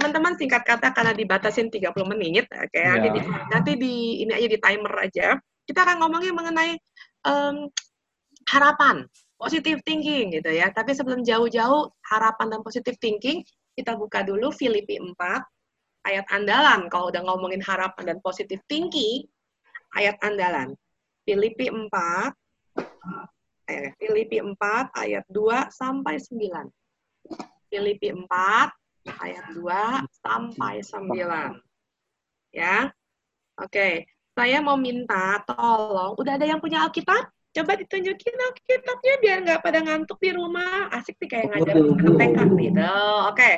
teman-teman singkat kata karena dibatasin 30 menit, oke Ya. nanti di nanti di ini aja di timer aja. Kita akan ngomongin mengenai em, harapan, positive thinking gitu ya. Tapi sebelum jauh-jauh harapan dan positive thinking, kita buka dulu Filipi 4 ayat andalan kalau udah ngomongin harapan dan positive thinking, ayat andalan. Filipi 4 eh, Filipi 4 ayat 2 sampai 9. Filipi 4 ayat 2 sampai 9. Ya. Oke, saya mau minta tolong, udah ada yang punya Alkitab? Coba ditunjukin Alkitabnya biar nggak pada ngantuk di rumah. Asik nih kayak ngajar TK gitu. Oke.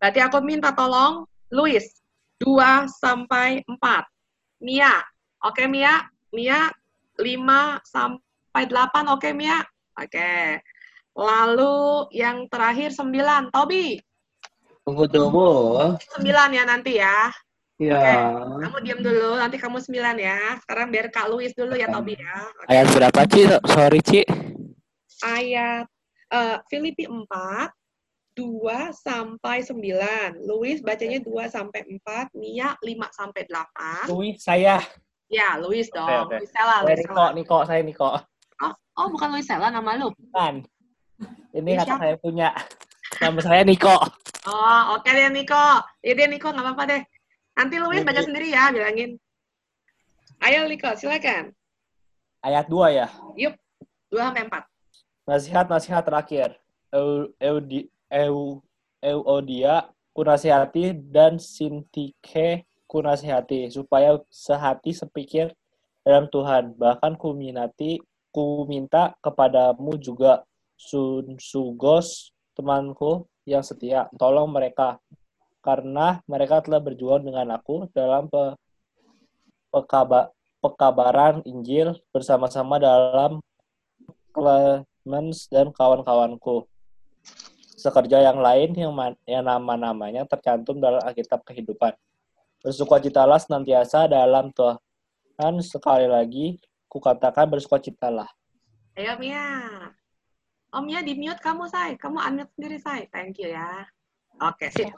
Berarti aku minta tolong Luis 2 sampai 4. Mia. Oke Mia, Mia 5 sampai 8. Oke Mia. Oke. Lalu yang terakhir 9. Tobi. Tunggu tunggu. 9 ya nanti ya. Ya. Kamu diam dulu, nanti kamu 9 ya. Sekarang biar Kak Luis dulu ya Tobi ya. Oke. Ayat berapa, Ci? Sorry, Ci. Ayat eh, Filipi 4 2 sampai 9. Luis bacanya 2 sampai 4, Mia 5 sampai 8. Luis, saya. Ya, Luis dong. Oke, oke. Luis Sela, Luis Niko, Sela. Niko, saya Niko. Oh, oh, bukan Luis Sela nama lu. Bukan. Ini kata saya punya. Nama saya Niko. Oh, oke deh Niko. Iya deh Niko, nggak apa-apa deh. Nanti Luis baca Ini- sendiri ya, bilangin. Ayo Niko, silakan. Ayat 2 ya. Yuk, 2 sampai 4. Nasihat-nasihat terakhir. Eu, Eudi, Eu, Euodia kunasihati dan Sintike kunasihati supaya sehati sepikir dalam Tuhan. Bahkan kuminati ku minta kepadamu juga Sun Sugos temanku yang setia. Tolong mereka karena mereka telah berjuang dengan aku dalam pe, pekaba- pekabaran Injil bersama-sama dalam Clemens dan kawan-kawanku. Sekerja yang lain yang, yang nama-namanya tercantum dalam Alkitab kehidupan. Bersukacitalah senantiasa dalam Tuhan. Sekali lagi, kukatakan bersukacitalah. Ayo Mia. Mia di mute kamu, Say. Kamu unmute sendiri, Say. Thank you ya. Oke, sip.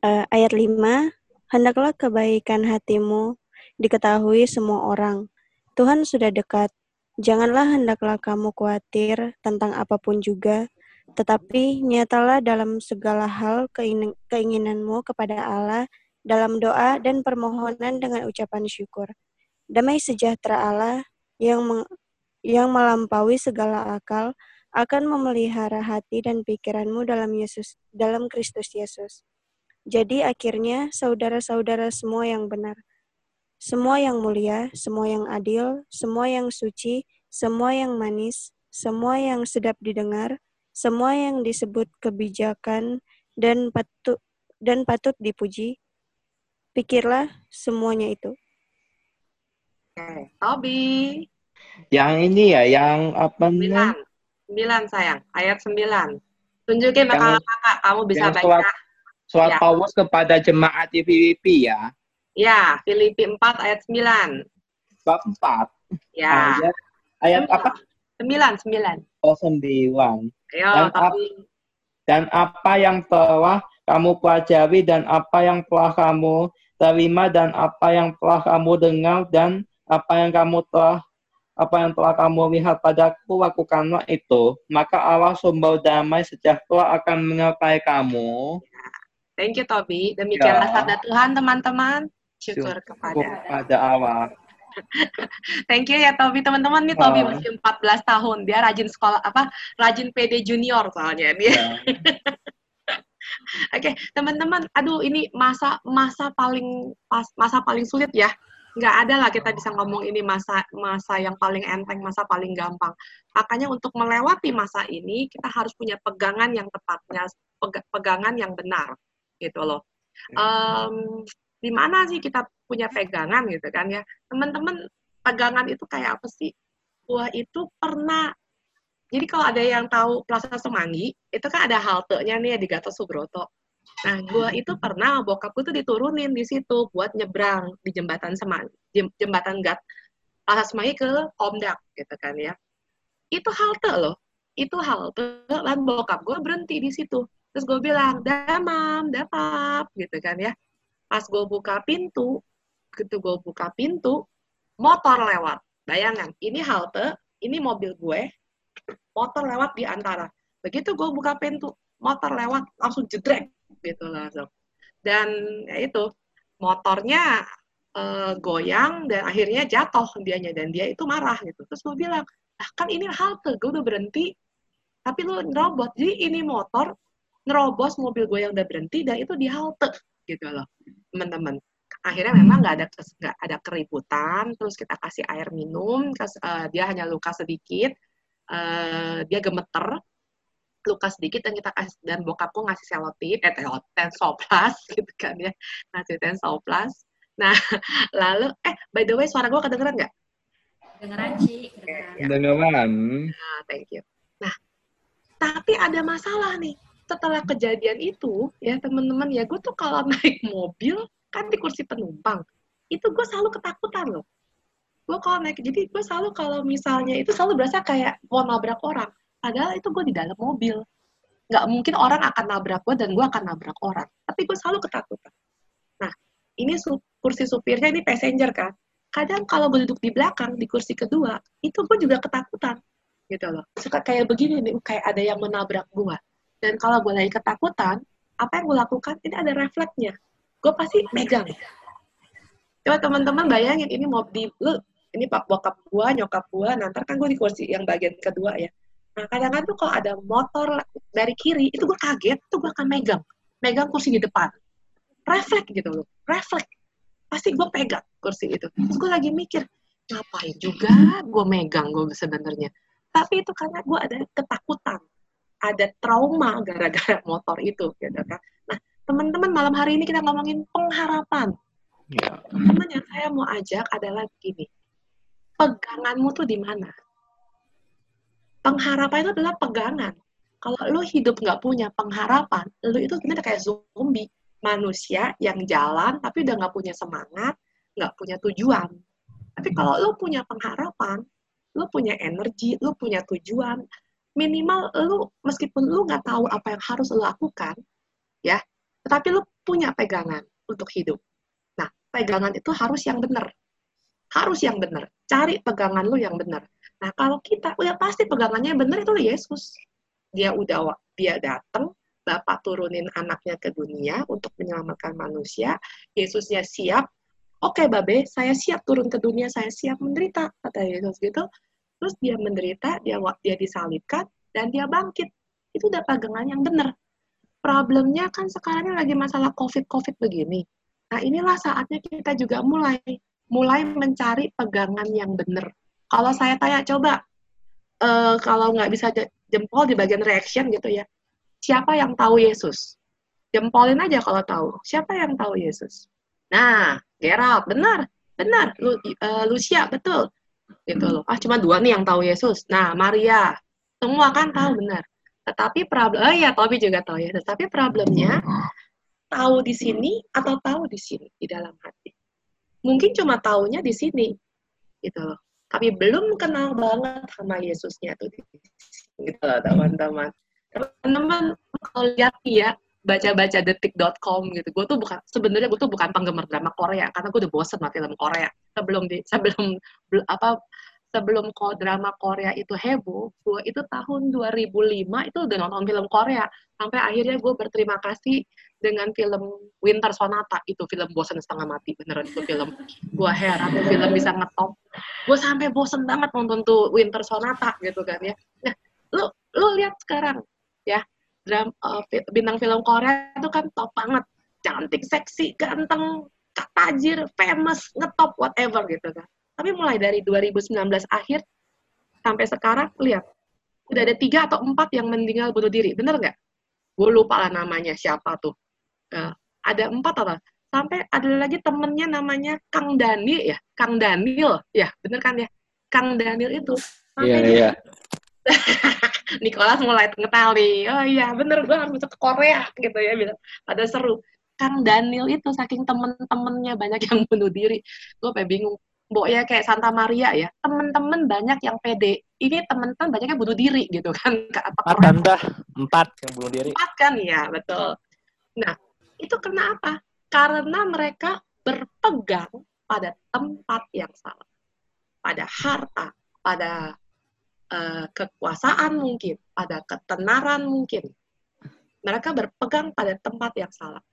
Eh, ayat 5, Hendaklah kebaikan hatimu diketahui semua orang. Tuhan sudah dekat. Janganlah hendaklah kamu khawatir tentang apa pun juga, tetapi nyatalah dalam segala hal keingin- keinginanmu kepada Allah dalam doa dan permohonan dengan ucapan syukur. Damai sejahtera Allah yang yang melampaui segala akal akan memelihara hati dan pikiranmu dalam Yesus dalam Kristus Yesus. Jadi akhirnya saudara-saudara semua yang benar, semua yang mulia, semua yang adil, semua yang suci, semua yang manis, semua yang sedap didengar, semua yang disebut kebijakan dan patut dan patut dipuji, pikirlah semuanya itu. Oke, Tobi. Yang ini ya, yang apa namanya? 9. 9 sayang, ayat 9. Tunjukin Yang- kakak kamu bisa yang baca. surat, surat Ya. Paulus kepada jemaat di Filipi ya. Ya, Filipi 4 ayat 9. Bab 4. Ya, Ayat, ayat apa? 9, 9. Oh, 9. Ayo, Dan Tobi. Dan apa yang telah kamu pelajari dan apa yang telah kamu terima dan apa yang telah kamu dengar dan apa yang kamu telah apa yang telah kamu lihat padaku lakukanlah itu maka Allah sumber damai sejahtera akan menyertai kamu Thank you, Tobi. Demikianlah Ya. sabda Tuhan, teman-teman. Syukur kepada kepada Allah Thank you ya Tobi teman-teman nih Tobi masih 14 tahun dia rajin sekolah apa rajin PD junior soalnya dia. Ya. Oke teman-teman, aduh ini masa masa paling pas masa paling sulit ya. Nggak ada lah kita bisa ngomong ini masa masa yang paling enteng, masa paling gampang. Makanya untuk melewati masa ini kita harus punya pegangan yang tepatnya, peg- pegangan yang benar gitu loh. Em, di mana sih kita punya pegangan gitu kan ya? Teman-teman pegangan itu kayak apa sih? Gua itu pernah jadi kalau ada yang tahu Plaza Semanggi, itu kan ada haltenya nih di Gatot Subroto. Nah, gua itu pernah bokapku tuh diturunin di situ buat nyebrang di jembatan Semanggi, jem- jembatan Gat Plaza Semanggi ke Komdak gitu kan ya. Itu halte loh. Itu halte dan bokap gue berhenti di situ. Terus gue bilang, damam, damam, gitu kan ya. Pas gue buka pintu, gitu gue buka pintu, motor lewat. Bayangan, ini halte, ini mobil gue, motor lewat di antara. Begitu gue buka pintu, motor lewat, langsung jedrek, gitu langsung. Dan ya itu, motornya uh, goyang dan akhirnya jatuh dianya dan dia itu marah gitu. Terus gue bilang, ah kan ini halte, gue udah berhenti, tapi lu nerobos. Jadi ini motor nerobos mobil gue yang udah berhenti dan itu di halte gitu loh, teman-teman. Akhirnya memang nggak ada nggak ada keributan, terus kita kasih air minum, kas, uh, dia hanya luka sedikit, uh, dia gemeter, luka sedikit dan kita kasih dan bokapku ngasih selotip, eh tensoplas gitu kan ya, ngasih tensoplas Nah, lalu, eh, by the way, suara gue kedengeran nggak? Kedengeran, Ci. Kedengeran. Nah, thank you. Nah, tapi ada masalah nih. Setelah kejadian itu, ya teman-teman, ya gue tuh kalau naik mobil, kan di kursi penumpang, itu gue selalu ketakutan loh. Gue kalau naik, jadi gue selalu kalau misalnya, itu selalu berasa kayak mau nabrak orang. Padahal itu gue di dalam mobil. Nggak mungkin orang akan nabrak gue dan gue akan nabrak orang. Tapi gue selalu ketakutan. Nah, ini kursi supirnya ini passenger kan? Kadang kalau gue duduk di belakang di kursi kedua itu gue juga ketakutan gitu loh. Suka kayak begini nih kayak ada yang menabrak gue dan kalau gue lagi ketakutan apa yang gue lakukan? Ini ada refleksnya gue pasti megang. Coba teman-teman bayangin ini mau di lu ini pak bokap gue nyokap gue nanti kan gue di kursi yang bagian kedua ya nah kadang-kadang tuh kalau ada motor dari kiri itu gue kaget tuh gue akan megang. Megang kursi di depan. Refleks gitu loh refleks pasti gue pegang kursi itu. Terus gue lagi mikir ngapain juga gue megang gue sebenarnya? Tapi itu karena gue ada ketakutan. Ada trauma gara-gara motor itu gitu kan. Nah teman-teman malam hari ini kita ngomongin pengharapan. Ya. teman yang saya mau ajak adalah gini. Peganganmu tuh di mana pengharapan itu adalah pegangan kalau lu hidup nggak punya pengharapan lu itu sebenarnya kayak zombie manusia yang jalan tapi udah nggak punya semangat, nggak punya tujuan. Tapi kalau lu punya pengharapan, lu punya energi, lu punya tujuan, minimal lu meskipun lu nggak tahu apa yang harus lu lakukan, ya, tetapi lu punya pegangan untuk hidup. Nah, pegangan itu harus yang benar. Harus yang benar. Cari pegangan lu yang benar. Nah, kalau kita udah pasti pegangannya yang benar itu Yesus. Dia udah dia datang, Bapak turunin anaknya ke dunia untuk menyelamatkan manusia, Yesusnya siap, oke okay, Babe, saya siap turun ke dunia, saya siap menderita, kata Yesus gitu. Terus dia menderita, dia dia disalibkan, dan dia bangkit. Itu udah pegangan yang benar. Problemnya kan sekarang ini lagi masalah COVID-COVID begini. Nah inilah saatnya kita juga mulai mulai mencari pegangan yang benar. Kalau saya tanya, coba uh, kalau nggak bisa jempol di bagian reaction gitu ya, siapa yang tahu Yesus? Jempolin aja kalau tahu. Siapa yang tahu Yesus? Nah, Gerald, benar, benar. Lu, uh, Lucia, betul. Gitu loh. Ah, cuma dua nih yang tahu Yesus. Nah, Maria, semua kan tahu benar. Tetapi problem, oh iya, Tobi juga tahu Yesus. Tapi problemnya, tahu di sini atau tahu di sini, di dalam hati. Mungkin cuma tahunya di sini, gitu loh. Tapi belum kenal banget sama Yesusnya tuh gitu loh, teman-teman teman-teman kalau lihat ya baca-baca detik.com gitu gue tuh bukan sebenarnya gue tuh bukan penggemar drama Korea karena gue udah bosen sama film Korea sebelum di sebelum apa sebelum drama Korea itu heboh gue itu tahun 2005 itu udah nonton film Korea. Sampai akhirnya gue berterima kasih dengan film Winter Sonata itu film bosen setengah mati beneran itu film. Gue heran film bisa ngetop. Gue sampai bosen banget nonton tuh Winter Sonata gitu kan ya. Nah lu lu lihat sekarang ya dram, uh, bintang film Korea itu kan top banget. Cantik seksi ganteng tajir famous ngetop whatever gitu kan tapi mulai dari 2019 akhir sampai sekarang lihat. Udah ada tiga atau empat yang meninggal bunuh diri. Bener nggak? Gue lupa lah namanya siapa tuh. Uh, ada empat atau sampai ada lagi temennya namanya Kang Dani ya? Kang Daniel. Ya bener kan ya? Kang Daniel itu. Sampai yeah, dia yeah. Nicholas mulai ngetal nih, oh iya bener gue harus ke Korea gitu ya, bilang. Pada seru. Kang Daniel itu saking temen-temennya banyak yang bunuh diri, gue kayak bingung. Mbok ya kayak Santa Maria ya, temen-temen banyak yang pede. Ini teman-teman banyaknya bunuh diri gitu kan. Apa Empat tanda, empat yang bunuh diri. empat kan ya betul. Nah itu karena apa? Karena mereka berpegang pada tempat yang salah. Pada harta pada eh, kekuasaan mungkin pada ketenaran mungkin. Mereka berpegang pada tempat yang salah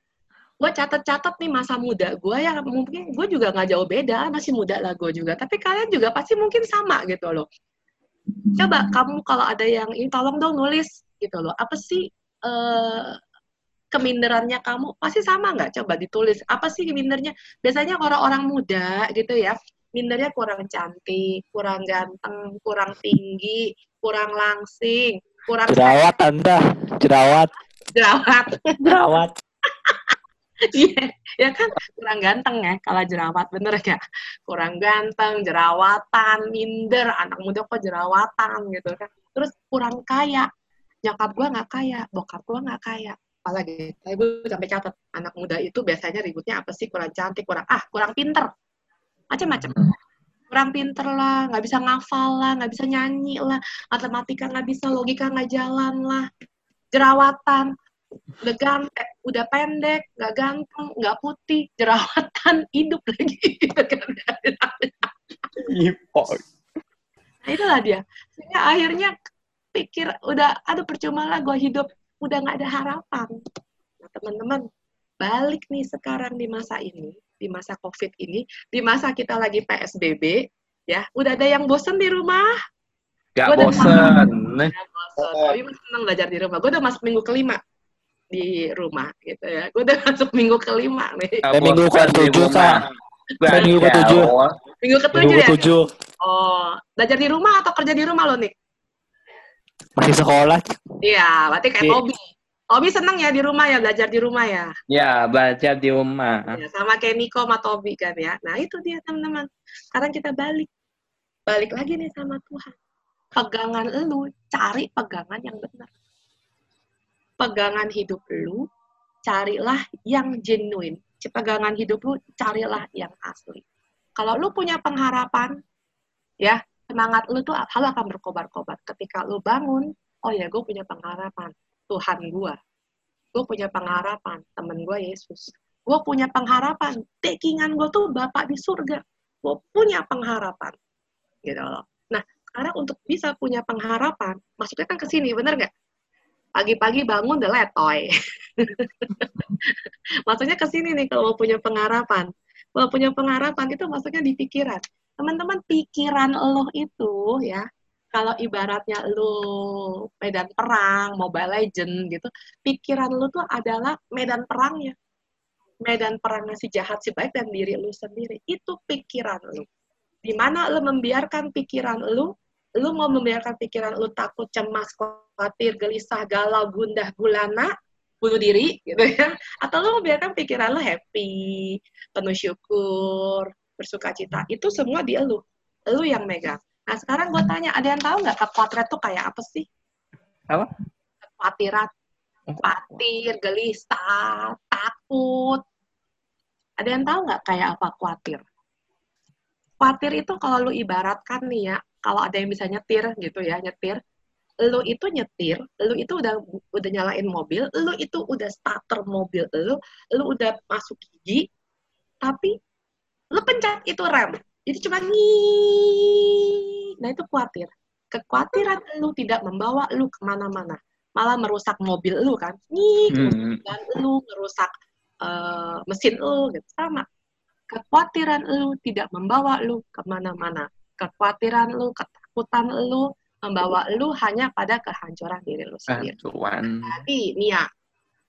gue catat-catat nih masa muda gue ya mungkin gue juga nggak jauh beda masih muda lah gue juga. Tapi kalian juga pasti mungkin sama gitu loh. Coba kamu kalau ada yang ini tolong dong nulis gitu loh. Apa sih eh, keminderannya kamu? Pasti sama nggak? Coba ditulis. Apa sih mindernya biasanya orang-orang muda gitu ya mindernya kurang cantik kurang ganteng kurang tinggi kurang langsing kurang Jerawat anda, jerawat, jerawat. Jerawat. Iya, ya kan kurang ganteng ya kalau jerawat bener ya kurang ganteng jerawatan minder anak muda kok jerawatan gitu kan. Terus kurang kaya nyokap gua nggak kaya bokap gua nggak kaya. Apalagi saya gue sampai catat anak muda itu biasanya ributnya apa sih? Kurang cantik kurang ah kurang pinter. Macam-macam kurang pinter lah nggak bisa ngafal lah nggak bisa nyanyi lah matematika nggak bisa logika nggak jalan lah. Jerawatan udah ganteng, udah pendek, nggak ganteng, nggak putih, jerawatan, hidup lagi. Ipo. nah itulah dia. Sehingga akhirnya pikir udah, aduh percuma lah gue hidup, udah nggak ada harapan. Nah teman-teman, balik nih sekarang di masa ini, di masa COVID ini, di masa kita lagi PSBB, ya, udah ada yang bosen di rumah, Gak Gua bosen. udah bosen. Tapi masih seneng belajar di rumah. Gue udah masuk minggu kelima di rumah gitu ya. Gue udah masuk minggu kelima nih. Gak Eh, minggu di ketujuh, rumah. Saya minggu ketujuh. Belajar. Minggu ketujuh Minggu ya. tujuh Oh, belajar di rumah atau kerja di rumah lo nih? masih sekolah. Iya, berarti kayak Di- Tobi. Tobi seneng ya di rumah ya, belajar di rumah ya. Ya, belajar di rumah. Ya, sama kayak Niko sama Tobi kan ya. Nah itu dia teman-teman. Sekarang kita balik. Balik lagi nih sama Tuhan. Pegangan lu, cari pegangan yang benar. Pegangan hidup lu, carilah yang genuine. Pegangan hidup lu, carilah yang asli. Kalau lu punya pengharapan, ya semangat lu tuh hal akan berkobar-kobar. Ketika lu bangun, oh ya gue punya pengharapan. Tuhan gue. Gue punya pengharapan. Temen gue Yesus gue punya pengharapan. Backingan gue tuh Bapak di surga. Gue punya pengharapan. Gitu loh. Nah, sekarang untuk bisa punya pengharapan, masuknya kan ke sini, bener nggak? Pagi-pagi bangun udah letoy. Maksudnya ke sini nih kalau punya pengharapan. Kalau punya pengharapan itu maksudnya di pikiran. Teman-teman, pikiran lo itu ya, kalau ibaratnya lo medan perang, Mobile Legend gitu, pikiran lo tuh adalah medan perangnya medan perangnya si jahat si baik dan diri lu sendiri itu pikiran lu di mana lu membiarkan pikiran lu lu mau membiarkan pikiran lu takut cemas khawatir gelisah galau gundah gulana bunuh diri gitu ya atau lu membiarkan pikiran lu happy penuh syukur bersuka cita itu semua di lu lu yang megang nah sekarang gue tanya ada yang tahu nggak kekhawatiran tuh kayak apa sih Apa? kekhawatiran khawatir, gelisah, takut. Ada yang tahu nggak kayak apa khawatir? Khawatir itu kalau lu ibaratkan nih ya, kalau ada yang bisa nyetir gitu ya, nyetir, lu itu nyetir, lu itu udah udah nyalain mobil, lu itu udah starter mobil lu, lu udah masuk gigi, tapi lu pencet itu rem. Jadi cuma nih. Nah itu khawatir. Kekhawatiran lu tidak membawa lu ke mana-mana malah merusak mobil lu kan nih Hmm. dan lu merusak eh, mesin lu gitu sama kekhawatiran lu tidak membawa lu ke mana-mana kekhawatiran lu ketakutan lu membawa lu hanya pada kehancuran diri lu sendiri. Tuhan. tadi Nia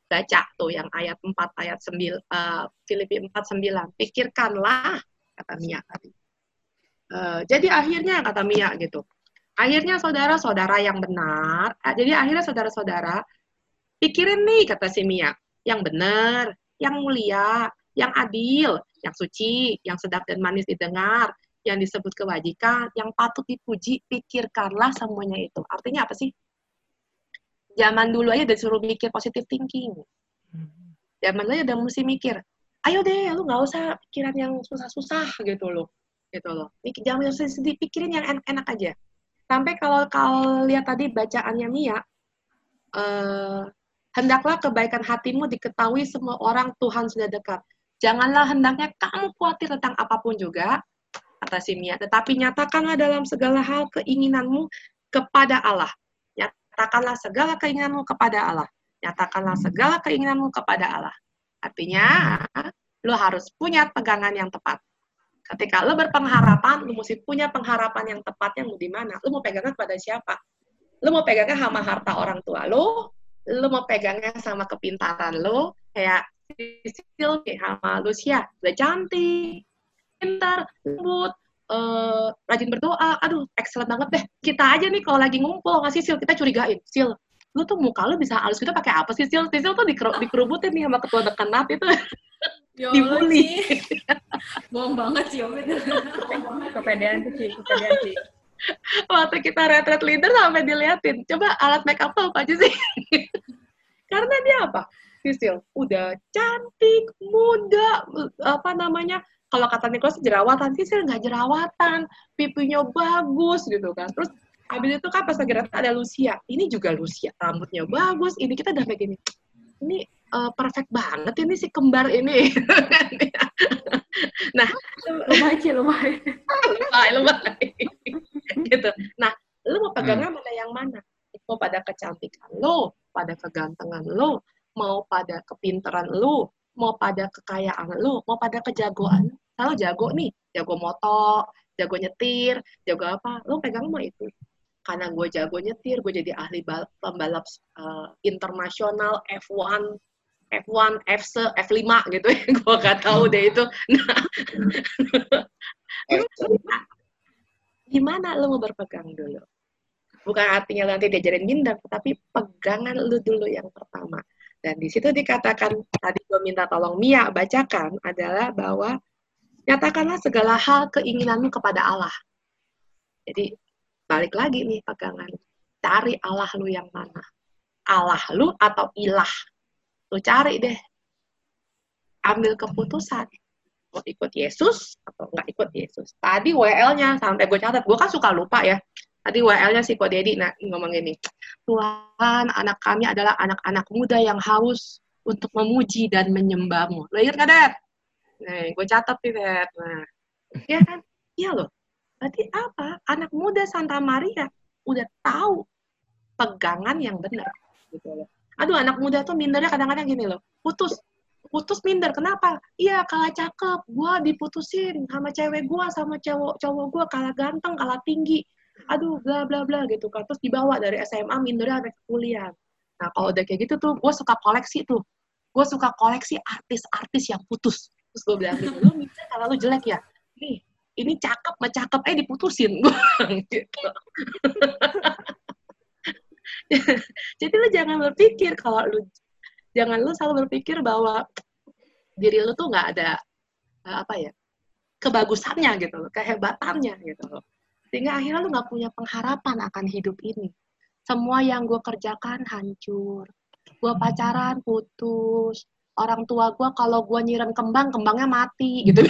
baca tuh yang ayat 4 ayat 9 eh, Filipi 4 9 pikirkanlah kata Mia tadi. Eh, jadi akhirnya kata Mia gitu akhirnya saudara-saudara yang benar eh, jadi akhirnya saudara-saudara pikirin nih kata si Mia yang benar yang mulia yang adil yang suci yang sedap dan manis didengar yang disebut kewajikan yang patut dipuji pikirkanlah semuanya itu. Artinya apa sih? Zaman dulu aja udah disuruh mikir positive thinking. Zaman dulu udah mesti mikir ayo deh lu nggak usah pikiran yang susah-susah gitu loh gitu loh. Jangan yang sedih pikirin yang enak-enak aja. Sampai kalau kalau lihat tadi bacaannya Mia, eh, hendaklah kebaikan hatimu diketahui semua orang Tuhan sudah dekat. Janganlah hendaknya kamu khawatir tentang apa pun juga, kata si Mia, tetapi nyatakanlah dalam segala hal keinginanmu kepada Allah. Nyatakanlah segala keinginanmu kepada Allah. Nyatakanlah segala keinginanmu kepada Allah. Artinya, lo harus punya pegangan yang tepat. Ketika lo berpengharapan, lo mesti punya pengharapan yang tepatnya mau di mana. Lo mau pegangnya kepada siapa? Lo mau pegangnya sama harta orang tua lo, lo mau pegangnya sama kepintaran lo, kayak Sisil sama Lucia, udah cantik, pintar, lembut, uh, rajin berdoa, aduh excellent banget deh. Kita aja nih kalau lagi ngumpul ngasih Sil, kita curigain, Sil, lu tuh muka lu bisa halus gitu pakai apa sih Sil? Sil tuh diker dikerubutin nih sama ketua dekanat itu. Ya Dibully. Bohong banget sih, Om. kepedean tuh Ci, kepedean Ci. Waktu kita retret leader sampai diliatin, coba alat make up tuh apa aja sih? Karena dia apa? Sisil, udah cantik, muda, apa namanya, kalau kata Nicholas jerawatan, Sisil nggak jerawatan, pipinya bagus gitu kan. Terus habis itu kan pas lagi ada Lucia, ini juga Lucia, rambutnya bagus, ini kita udah kayak gini, ini uh, perfect banget ini si kembar ini. nah, Lumayan Ci, lumayan. lebay, lebay. gitu. Nah, lu mau pegangnya mana yang mana? Mau pada kecantikan lo, pada kegantengan lo, mau pada kepintaran lo, mau pada kekayaan lo, mau pada kejagoan. Kalau jago nih, jago moto, jago nyetir, jago apa, lo pegang mau itu. Karena gue jago nyetir, gue jadi ahli bal- pembalap uh, internasional F1 F1, F F5 gitu ya, gue gak tahu deh itu. Nah, gimana lo mau berpegang dulu? Bukan artinya nanti diajarin minder, tapi pegangan lu dulu yang pertama. Dan di situ dikatakan, tadi gue minta tolong Mia bacakan, adalah bahwa nyatakanlah segala hal keinginanmu kepada Allah. Jadi balik lagi nih pegangan. Cari Allah lu yang mana. Allah lu atau ilah. Lu cari deh. Ambil keputusan. Mau ikut Yesus atau nggak ikut Yesus. Tadi WL-nya, sampai gue catat. Gue kan suka lupa ya. Tadi WL-nya si Ko Dedi nah, ngomong gini. Tuhan, anak kami adalah anak-anak muda yang haus untuk memuji dan menyembahmu. Lo ingat Dad? Nih, gue catat nih, Dad. Nah, ya kan? Iya loh. Berarti apa? Anak muda Santa Maria udah tahu pegangan yang benar. Gitu loh. Aduh, anak muda tuh mindernya kadang-kadang gini loh. Putus. Putus minder. Kenapa? Iya, kalah cakep. Gua diputusin sama cewek gua, sama cowok cowok gua kalah ganteng, kalah tinggi. Aduh, bla bla bla gitu kan. Terus dibawa dari SMA mindernya sampai ke kuliah. Nah, kalau udah kayak gitu tuh, gue suka koleksi tuh. Gue suka koleksi artis-artis yang putus. Terus gue bilang, gitu, lu minder karena lu jelek ya? Nih, ini cakep, mah cakep, eh diputusin. gitu. Jadi lu jangan berpikir kalau lu jangan lu selalu berpikir bahwa diri lu tuh nggak ada eh, apa ya kebagusannya gitu loh, kehebatannya gitu loh. Sehingga akhirnya lu nggak punya pengharapan akan hidup ini. Semua yang gue kerjakan hancur. Gue pacaran putus. Orang tua gue kalau gue nyiram kembang, kembangnya mati gitu.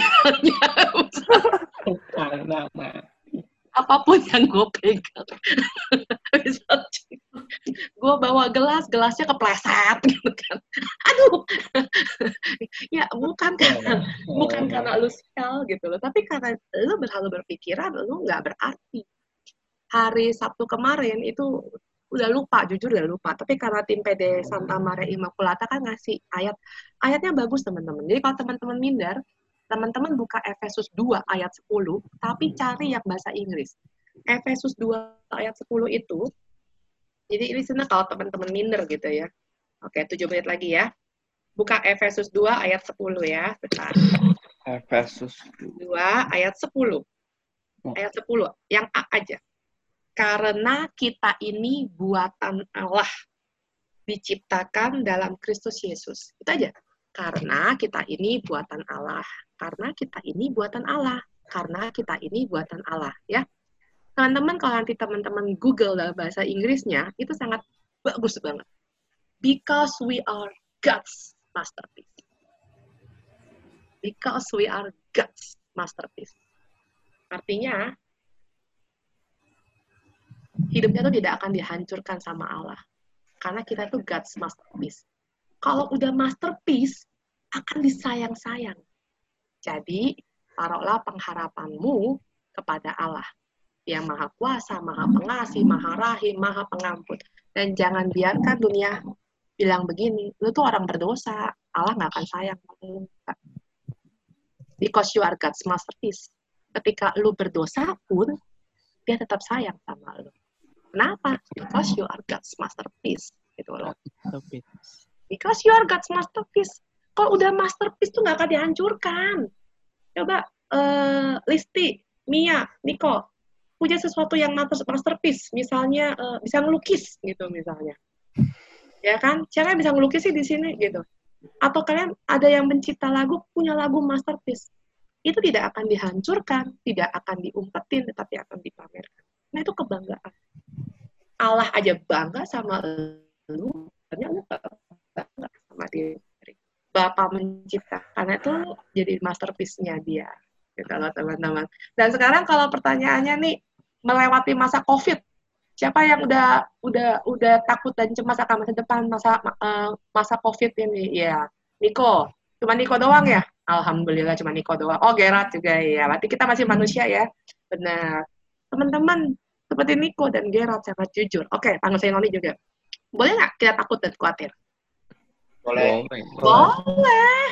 Karena apa pun yang gue pegang. gue bawa gelas, gelasnya kepleset gitu kan. Aduh, ya bukan karena bukan karena lu sial gitu loh, tapi karena lu berhalu berpikiran, lu nggak berarti. Hari Sabtu kemarin itu udah lupa, jujur udah lupa. Tapi karena tim PD Santa Maria Immaculata kan ngasih ayat, ayatnya bagus teman-teman. Jadi kalau teman-teman minder, teman-teman buka Efesus 2 ayat 10, tapi cari yang bahasa Inggris. Efesus 2 ayat 10 itu, jadi ini sebenarnya kalau teman-teman minder gitu ya. Oke, 7 menit lagi ya. Buka Efesus 2 ayat 10 ya. Bentar. Efesus 2 ayat 10. Ayat 10, yang A aja. Karena kita ini buatan Allah, diciptakan dalam Kristus Yesus. Itu aja. Karena kita ini buatan Allah. Karena kita ini buatan Allah. Karena kita ini buatan Allah. Ya, teman-teman kalau nanti teman-teman Google dalam bahasa Inggrisnya, itu sangat bagus banget. Because we are God's masterpiece. Because we are God's masterpiece. Artinya, hidupnya tuh tidak akan dihancurkan sama Allah. Karena kita tuh God's masterpiece. Kalau udah masterpiece, akan disayang-sayang. Jadi, taruhlah pengharapanmu kepada Allah. Yang maha kuasa, maha pengasih, maha rahim, maha pengampun. Dan jangan biarkan dunia bilang begini, lu tuh orang berdosa, Allah nggak akan sayang. Because you are God's masterpiece. Ketika lu berdosa pun, dia tetap sayang sama lu. Kenapa? Because you are God's masterpiece. Gitu loh. Tapi Because you are God's masterpiece. Kalau udah masterpiece tuh nggak akan dihancurkan. Coba eh, Listi, Mia, Niko, punya sesuatu yang master- masterpiece, misalnya eh, bisa ngelukis gitu misalnya. Ya kan? Siapa yang bisa ngelukis sih di sini gitu? Atau kalian ada yang mencipta lagu, punya lagu masterpiece. Itu tidak akan dihancurkan, tidak akan diumpetin, tetapi akan dipamerkan. Nah, itu kebanggaan. Allah aja bangga sama lu, ternyata lu bangga sama diri. Bapak menciptakan itu jadi masterpiece-nya dia. Gitu loh teman-teman. Dan sekarang kalau pertanyaannya nih, melewati masa COVID, siapa yang udah udah udah takut dan cemas akan masa depan masa eh, masa COVID ini? Ya, Niko. Cuma Niko doang ya? Alhamdulillah cuma Niko doang. Oh, Gerard juga ya. Berarti kita masih manusia ya. Benar. Teman-teman, seperti Niko dan Gerard sangat jujur. Oke, panggil saya Noni juga. Boleh nggak kita takut dan khawatir? Boleh. Boleh.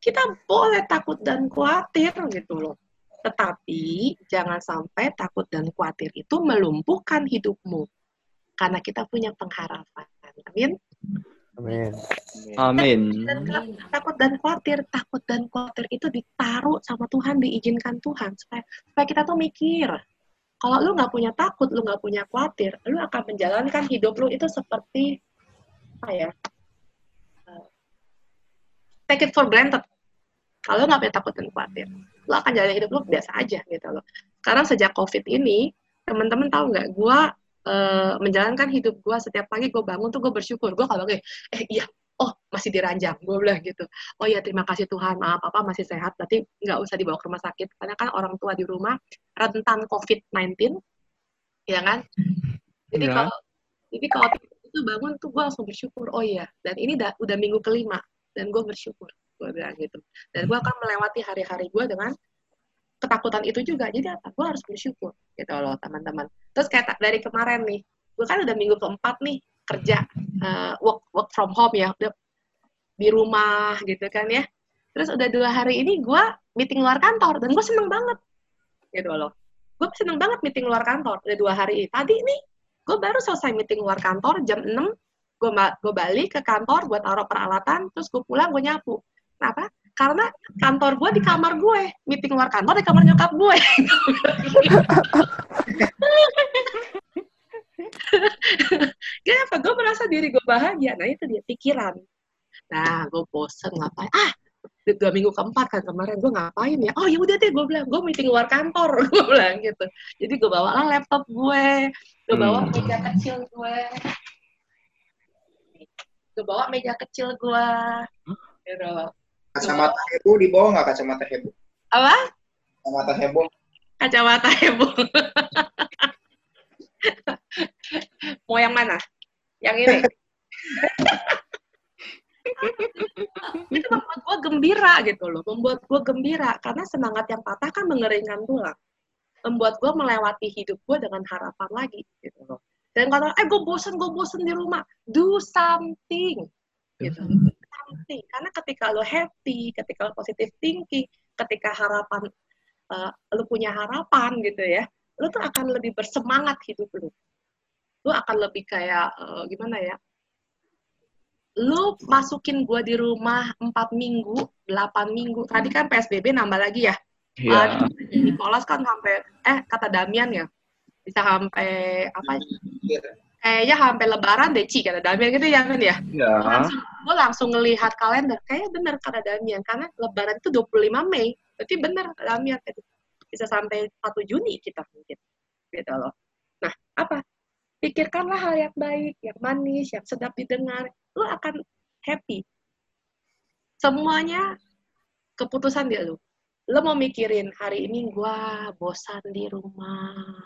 Kita boleh takut dan khawatir gitu loh. Tetapi jangan sampai takut dan khawatir itu melumpuhkan hidupmu. Karena kita punya pengharapan. Amin. Amin. Amin. Takut dan khawatir, takut dan khawatir itu ditaruh sama Tuhan, diizinkan Tuhan supaya supaya kita tuh mikir. Kalau lu nggak punya takut, lu nggak punya khawatir, lu akan menjalankan hidup lu itu seperti apa ya? eh, Take it for granted. Kalau nggak punya takut dan khawatir, lu akan jalan hidup lu biasa aja gitu loh. Sekarang sejak COVID ini, teman-teman tahu nggak? Gua eh, menjalankan hidup gua setiap pagi gue bangun tuh gue bersyukur. Gue kalau kayak, eh iya oh masih diranjang gue bilang gitu. Oh ya terima kasih Tuhan maaf papa masih sehat berarti nggak usah dibawa ke rumah sakit. Karena kan orang tua di rumah rentan COVID-19 ya kan? Jadi Ya. kalau jadi kalau itu bangun tuh gue langsung bersyukur oh iya dan ini udah udah minggu kelima dan gue bersyukur gue bilang gitu. Dan gue akan melewati hari-hari gue dengan ketakutan itu juga. Jadi apa? Gue harus bersyukur gitu loh teman-teman. Terus kayak dari kemarin nih gue kan udah minggu keempat nih kerja eh, work work from home ya udah di rumah gitu kan ya. Terus udah dua hari ini gue meeting luar kantor dan gue seneng banget gitu loh. Gue seneng banget meeting luar kantor udah dua hari ini. Tadi nih gue baru selesai meeting luar kantor jam 6 gue gue balik ke kantor gue taruh peralatan terus gue pulang gue nyapu. Kenapa? Karena kantor gue di kamar gue meeting luar kantor di kamar nyokap gue Kenapa? Gue merasa diri gue bahagia. Nah itu dia pikiran. Nah gue bosen ngapain? Ah dua minggu keempat kan kemarin gue ngapain ya? Oh ya udah deh gue bilang gue meeting luar kantor gue bilang gitu. Jadi gue bawa lah laptop gue, gue bawa Hmm. meja kecil gue, gue bawa meja kecil gue. Gitu. Kacamata heboh dibawa nggak kacamata heboh? Apa? Kacamata heboh. Kacamata heboh. Mau yang mana? Yang ini. itu membuat gue gembira gitu loh, membuat gue gembira karena semangat yang patah kan mengeringkan tulang, membuat gue melewati hidup gue dengan harapan lagi gitu loh. Dan kalau eh gue bosen, gue bosen di rumah, do something gitu, do something. Karena ketika lo happy, ketika lo positive thinking, ketika harapan eh, lo punya harapan gitu ya, lo tuh akan lebih bersemangat hidup lo. Lo akan lebih kayak eh, gimana ya? lu masukin gua di rumah 4 minggu, 8 minggu. Tadi kan PSBB nambah lagi ya. Iya. Uh, Nicholas kan sampai eh kata Damian ya. Bisa sampai apa? Kayaknya sampai lebaran deh, Ci, kata Damian gitu ya kan ya. Iya. Gua langsung, gua langsung ngelihat kalender. Kayaknya bener kata Damian karena lebaran itu 25 Mei. Berarti bener Damian tadi. Bisa sampai 1 Juni kita mungkin. Gitu loh. Nah, apa? Pikirkanlah hal yang baik, yang manis, yang sedap didengar. Lu akan happy. Semuanya keputusan dia lu. Lu mau mikirin hari ini gua bosan di rumah.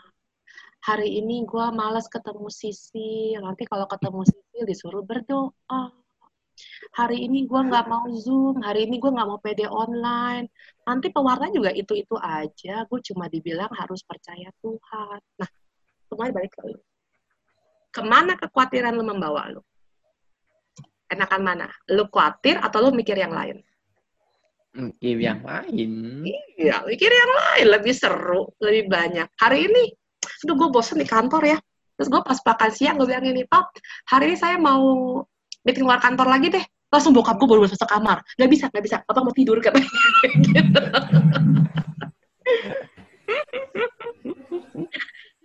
hari ini gue males ketemu Sisi, nanti kalau ketemu Sisi disuruh berdoa. Hari ini gue nggak mau Zoom, hari ini gue nggak mau PD online. Nanti pewarna juga itu-itu aja, gue cuma dibilang harus percaya Tuhan. Nah, semuanya balik ke lu. Ke mana kekhawatiran lu membawa lu? Enakan mana? Lu khawatir atau lu mikir yang lain? Mungkin yang lain. Iya, mikir yang lain lebih seru, lebih banyak. Hari ini, aduh gue bosen di kantor ya. Terus gue pas makan siang gue bilang ini, Pak, hari ini saya mau meeting luar kantor lagi deh. Langsung bokap gue baru masuk kamar. Gak bisa, gak bisa. Bapak mau tidur katanya.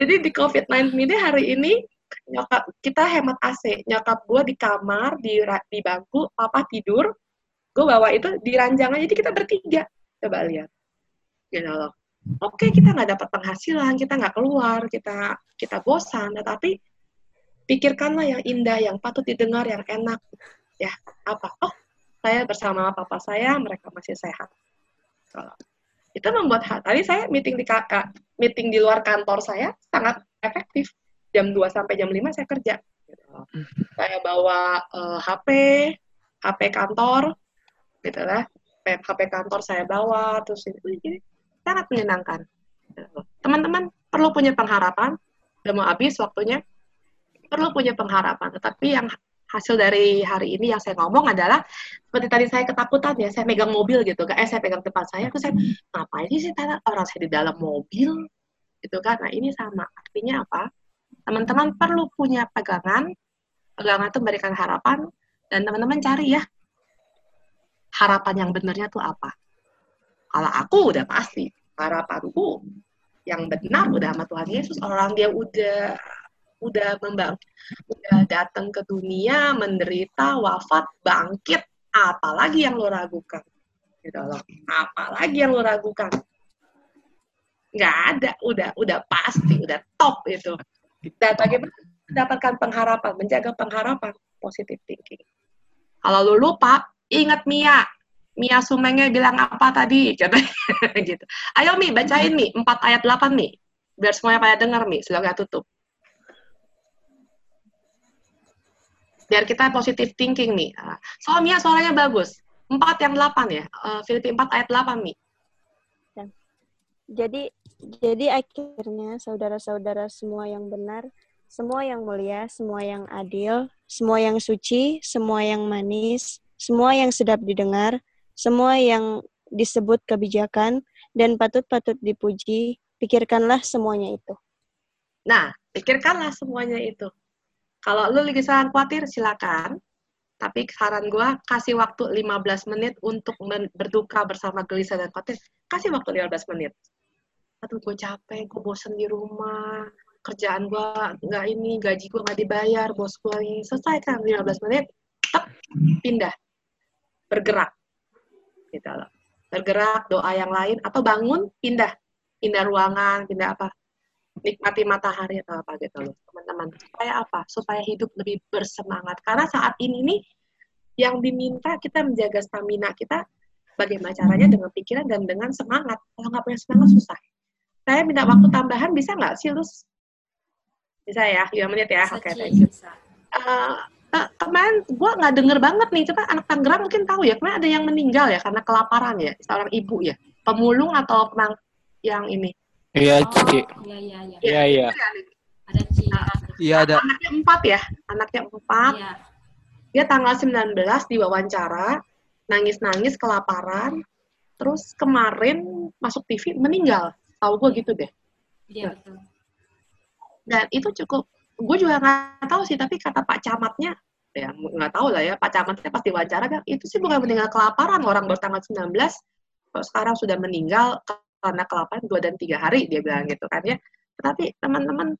Jadi di COVID-19 ini hari ini nyokap kita hemat AC. Nyokap gue di kamar, di, di bangku, papa tidur. Gue bawa itu di ranjang aja. Jadi kita bertiga. Coba lihat. Gitu loh. Oke, kita nggak dapat penghasilan, kita nggak keluar, kita kita bosan, tetapi pikirkanlah yang indah, yang patut didengar, yang enak. Ya, apa? Oh, saya bersama papa saya, mereka masih sehat. Kalau itu membuat tadi saya meeting di ka- meeting di luar kantor saya sangat efektif. Jam 2 sampai jam 5 saya kerja. Saya bawa eh, HP, HP kantor, gitu lah. HP kantor saya bawa, terus jadi sangat menyenangkan. Teman-teman perlu punya pengharapan, udah mau habis waktunya, perlu punya pengharapan. Tetapi yang hasil dari hari ini yang saya ngomong adalah seperti tadi saya ketakutan ya, saya megang mobil gitu, kan? eh saya pegang depan saya, terus saya ngapain sih Tata? orang saya di dalam mobil, gitu kan? Nah ini sama, artinya apa? Teman-teman perlu punya pegangan, pegangan itu memberikan harapan, dan teman-teman cari ya harapan yang benernya tuh apa. Kalau aku udah pasti harapanku yang benar udah sama Tuhan Yesus, orang dia udah udah membang, udah datang ke dunia, menderita, wafat, bangkit, apalagi yang lo ragukan? Gitu loh. Apalagi yang lo ragukan? Nggak ada, udah udah pasti, udah top itu. Dan bagaimana mendapatkan pengharapan, menjaga pengharapan, positive thinking. Kalau lu lupa, ingat Mia. Mia Sumenge bilang apa tadi? Gitu. Ayo Mi, bacain Mi, 4 ayat 8 Mi. Biar semuanya pada dengar Mi, silakan tutup. Biar kita positive thinking nih. Ah, Soal Mia suaranya bagus. 4 yang 8 ya. Eh, Filipi 4 ayat 8 Mi. Jadi jadi akhirnya saudara-saudara semua yang benar, semua yang mulia, semua yang adil, semua yang suci, semua yang manis, semua yang sedap didengar, semua yang disebut kebijakan dan patut-patut dipuji, pikirkanlah semuanya itu. Nah, pikirkanlah semuanya itu. Kalau lu lagi saran khawatir, silakan. Tapi saran gua kasih waktu 15 menit untuk berduka bersama gelisah dan khawatir. Kasih waktu 15 menit. Aduh, gue capek, gue bosen di rumah, kerjaan gue nggak ini, gaji gue nggak dibayar, bos gue ini. Selesaikan 15 menit, tep, pindah. Bergerak. Gitu loh. Bergerak, doa yang lain, atau bangun, pindah. Pindah ruangan, pindah apa. Nikmati matahari atau apa gitu loh, teman-teman. Supaya apa? Supaya hidup lebih bersemangat. Karena saat ini nih, yang diminta kita menjaga stamina kita, bagaimana caranya dengan pikiran dan dengan semangat. Kalau nggak punya semangat, susah. Saya minta waktu tambahan, bisa nggak sih, Lus? Bisa ya? 5 menit ya? Oke, Ci, thank you. Eh, eh, kemarin gue nggak denger banget nih, coba anak Tangerang mungkin tahu ya, kemarin ada yang meninggal ya karena kelaparan ya, seorang ibu ya, pemulung atau yang ini. Iya, Oh, Ci. iya, iya, iya. Iya, iya. Ada Ci. Iya ada. Anaknya empat ya, anaknya empat. Iya. Dia tanggal 19 diwawancara, nangis-nangis kelaparan, terus kemarin masuk TV meninggal. Tahu gue gitu deh. Iya, betul. Dan itu cukup, gue juga nggak tahu sih, tapi kata Pak Camatnya, ya nggak tahu lah ya, Pak Camatnya pasti wawancara kan, itu sih bukan meninggal kelaparan, orang bertanggal 19, kok sekarang sudah meninggal karena kelaparan 2 dan 3 hari, dia bilang gitu kan ya. Tetapi teman-teman,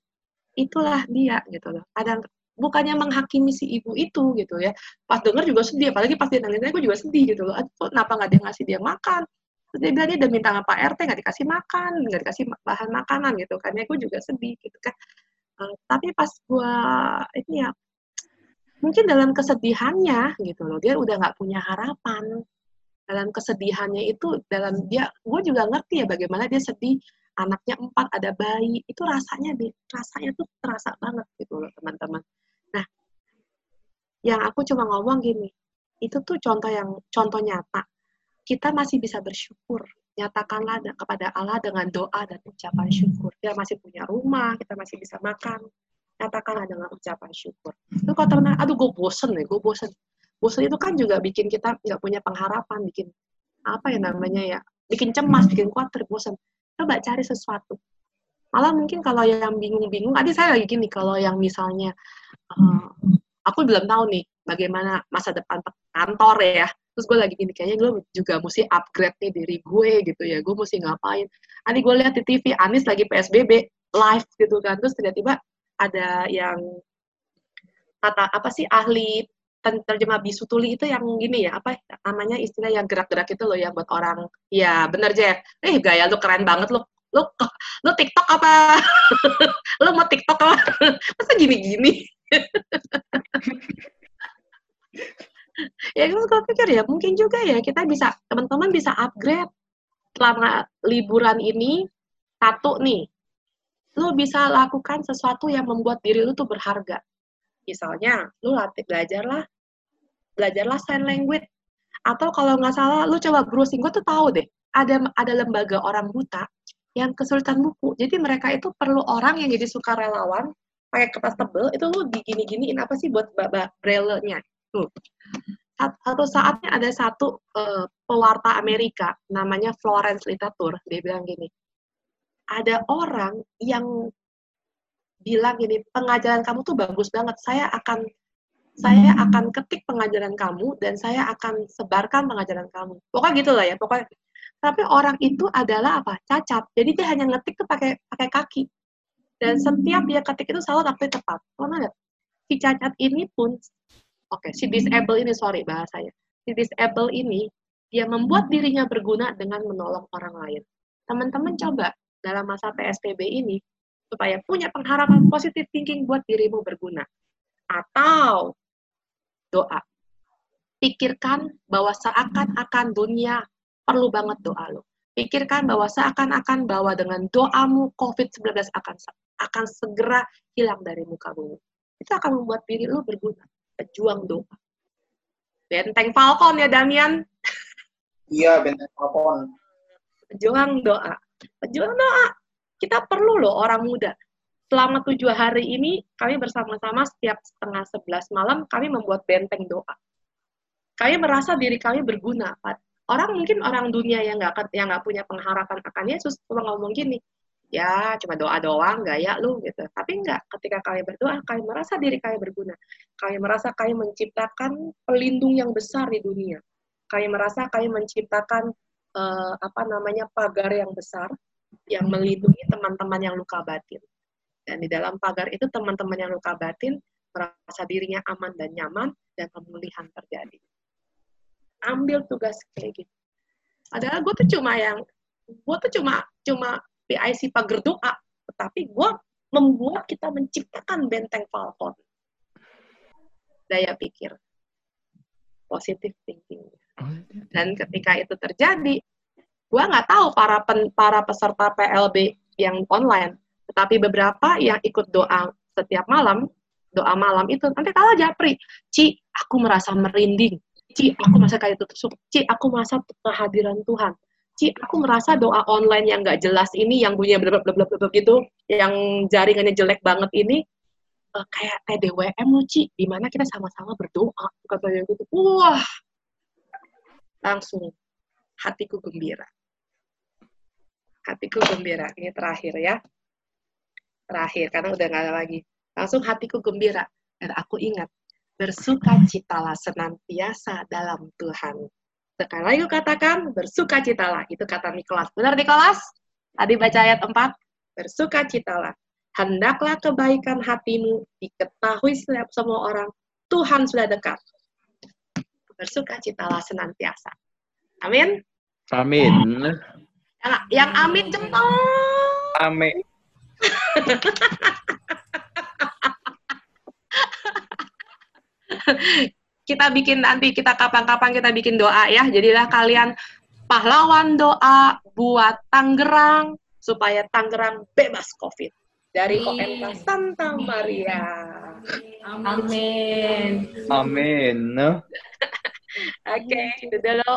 itulah dia gitu loh. Kadang bukannya menghakimi si ibu itu gitu ya. Pas denger juga sedih, apalagi pas dia nangis, gue juga sedih gitu loh. Aduh, kenapa nggak dia ngasih dia makan? Terus dia bilang dia udah minta sama RT nggak dikasih makan, nggak dikasih bahan makanan gitu kan. Ya gue juga sedih gitu kan. Eh, tapi pas gue ini ya mungkin dalam kesedihannya gitu loh dia udah nggak punya harapan dalam kesedihannya itu dalam dia gue juga ngerti ya bagaimana dia sedih anaknya empat, ada bayi, itu rasanya rasanya tuh terasa banget gitu loh teman-teman. Nah, yang aku cuma ngomong gini, itu tuh contoh yang contoh nyata. Kita masih bisa bersyukur. Nyatakanlah da- kepada Allah dengan doa dan ucapan syukur. Kita masih punya rumah, kita masih bisa makan. Nyatakanlah dengan ucapan syukur. Itu kalau teman aduh gue bosen nih, gue bosen. Bosen itu kan juga bikin kita nggak punya pengharapan, bikin apa ya namanya ya, bikin cemas, bikin khawatir, bosen. Coba cari sesuatu. Malah mungkin kalau yang bingung-bingung, tadi saya lagi gini, kalau yang misalnya, eh, aku belum tahu nih bagaimana masa depan kantor ya. Terus gue lagi gini, kayaknya gue juga mesti upgrade nih diri gue gitu ya. Gue mesti ngapain. Nanti gue lihat di TV, Anis lagi PSBB, live gitu kan. Terus tiba-tiba ada yang kata apa sih ahli ten- terjemah bisu tuli itu yang gini ya apa namanya istilah yang gerak-gerak itu loh ya buat orang. Ya bener Jeff eh gaya lu keren banget lu lu lu TikTok apa? Lu mau TikTok apa? Masa gini-gini? Ya gue pikir ya mungkin juga ya kita bisa teman-teman bisa upgrade selama liburan ini. Satu nih lu bisa lakukan sesuatu yang membuat diri lu tuh berharga misalnya lu latih belajarlah belajarlah sign language. Atau kalau nggak salah lu coba browsing gue tuh tahu deh ada ada lembaga orang buta yang kesulitan buku. Jadi mereka itu perlu orang yang jadi sukarelawan pakai kertas tebel itu lu digini-giniin apa sih buat babak braille-nya tuh. Sat- satu saatnya ada satu eh, pewarta Amerika namanya Florence Litatur dia bilang gini ada orang yang bilang gini pengajaran kamu tuh bagus banget. Saya akan saya akan ketik pengajaran kamu dan saya akan sebarkan pengajaran kamu. Pokoknya gitu lah ya pokoknya. Tapi orang itu adalah apa? Cacat. Jadi dia hanya ngetik tuh pakai pakai kaki. Dan setiap dia ketik itu selalu tapi tepat. Karena ada si cacat ini pun oke si disable ini sorry bahasanya. Si disable ini dia membuat dirinya berguna dengan menolong orang lain. Teman-teman coba dalam masa PSBB ini supaya punya pengharapan positif thinking buat dirimu berguna. Atau doa. Pikirkan bahwa seakan-akan dunia perlu banget doa lo. Pikirkan bahwa seakan-akan bahwa dengan doamu COVID-19 akan akan segera hilang dari muka bumi. Itu akan membuat diri lu berguna. Pejuang doa. Benteng Falcon ya Damian? Iya, benteng Falcon. pejuang doa. Pejuang doa kita perlu loh orang muda. Selama tujuh hari ini kami bersama-sama setiap setengah sebelas malam kami membuat benteng doa. Kami merasa diri kami berguna orang mungkin orang dunia yang nggak yang nggak punya pengharapan akan Yesus cuma ngomong gini ya cuma doa doang gaya lu gitu. Tapi enggak ketika kami berdoa kami merasa diri kami berguna. Kami merasa kami menciptakan pelindung yang besar di dunia. Kami merasa kami menciptakan eh, apa namanya pagar yang besar yang melindungi teman-teman yang luka batin. Dan di dalam pagar itu teman-teman yang luka batin merasa dirinya aman dan nyaman dan pemulihan terjadi. Ambil tugas kayak gitu padahal gue tuh cuma yang gue tuh cuma cuma PIC pagar doa tetapi gue membuat kita menciptakan benteng Falcon. Daya pikir. Positive thinking dan ketika itu terjadi gue nggak tahu para pen, para peserta PLB yang online tetapi beberapa yang ikut doa setiap malam doa malam itu nanti kalah japri. Ci aku merasa merinding. Ci aku merasa kayak tusuk Ci aku merasa kehadiran Tuhan. Ci aku merasa doa online yang nggak jelas ini yang bunyinya blub gitu yang jaringannya jelek banget ini eh, kayak TDWM loh Ci di mana kita sama-sama berdoa katanya gitu. Wah langsung hatiku gembira hatiku gembira. Ini terakhir ya. Terakhir karena udah nggak ada lagi. Langsung hatiku gembira dan aku ingat bersukacitalah senantiasa dalam Tuhan. Sekali lagi katakan bersukacitalah itu kata Nikolas. Benar Nikolas? Tadi baca ayat 4 bersukacitalah hendaklah kebaikan hatimu diketahui setiap semua orang. Tuhan sudah dekat. Bersukacitalah senantiasa. Amin. Amin. Yang, yang amin jempol Amin. kita bikin nanti kita kapan-kapan kita bikin doa ya. Jadilah kalian pahlawan doa buat Tangerang, supaya Tangerang bebas COVID. Dari. OMK Santa Maria. Amin. Amin. Oke, itu dulu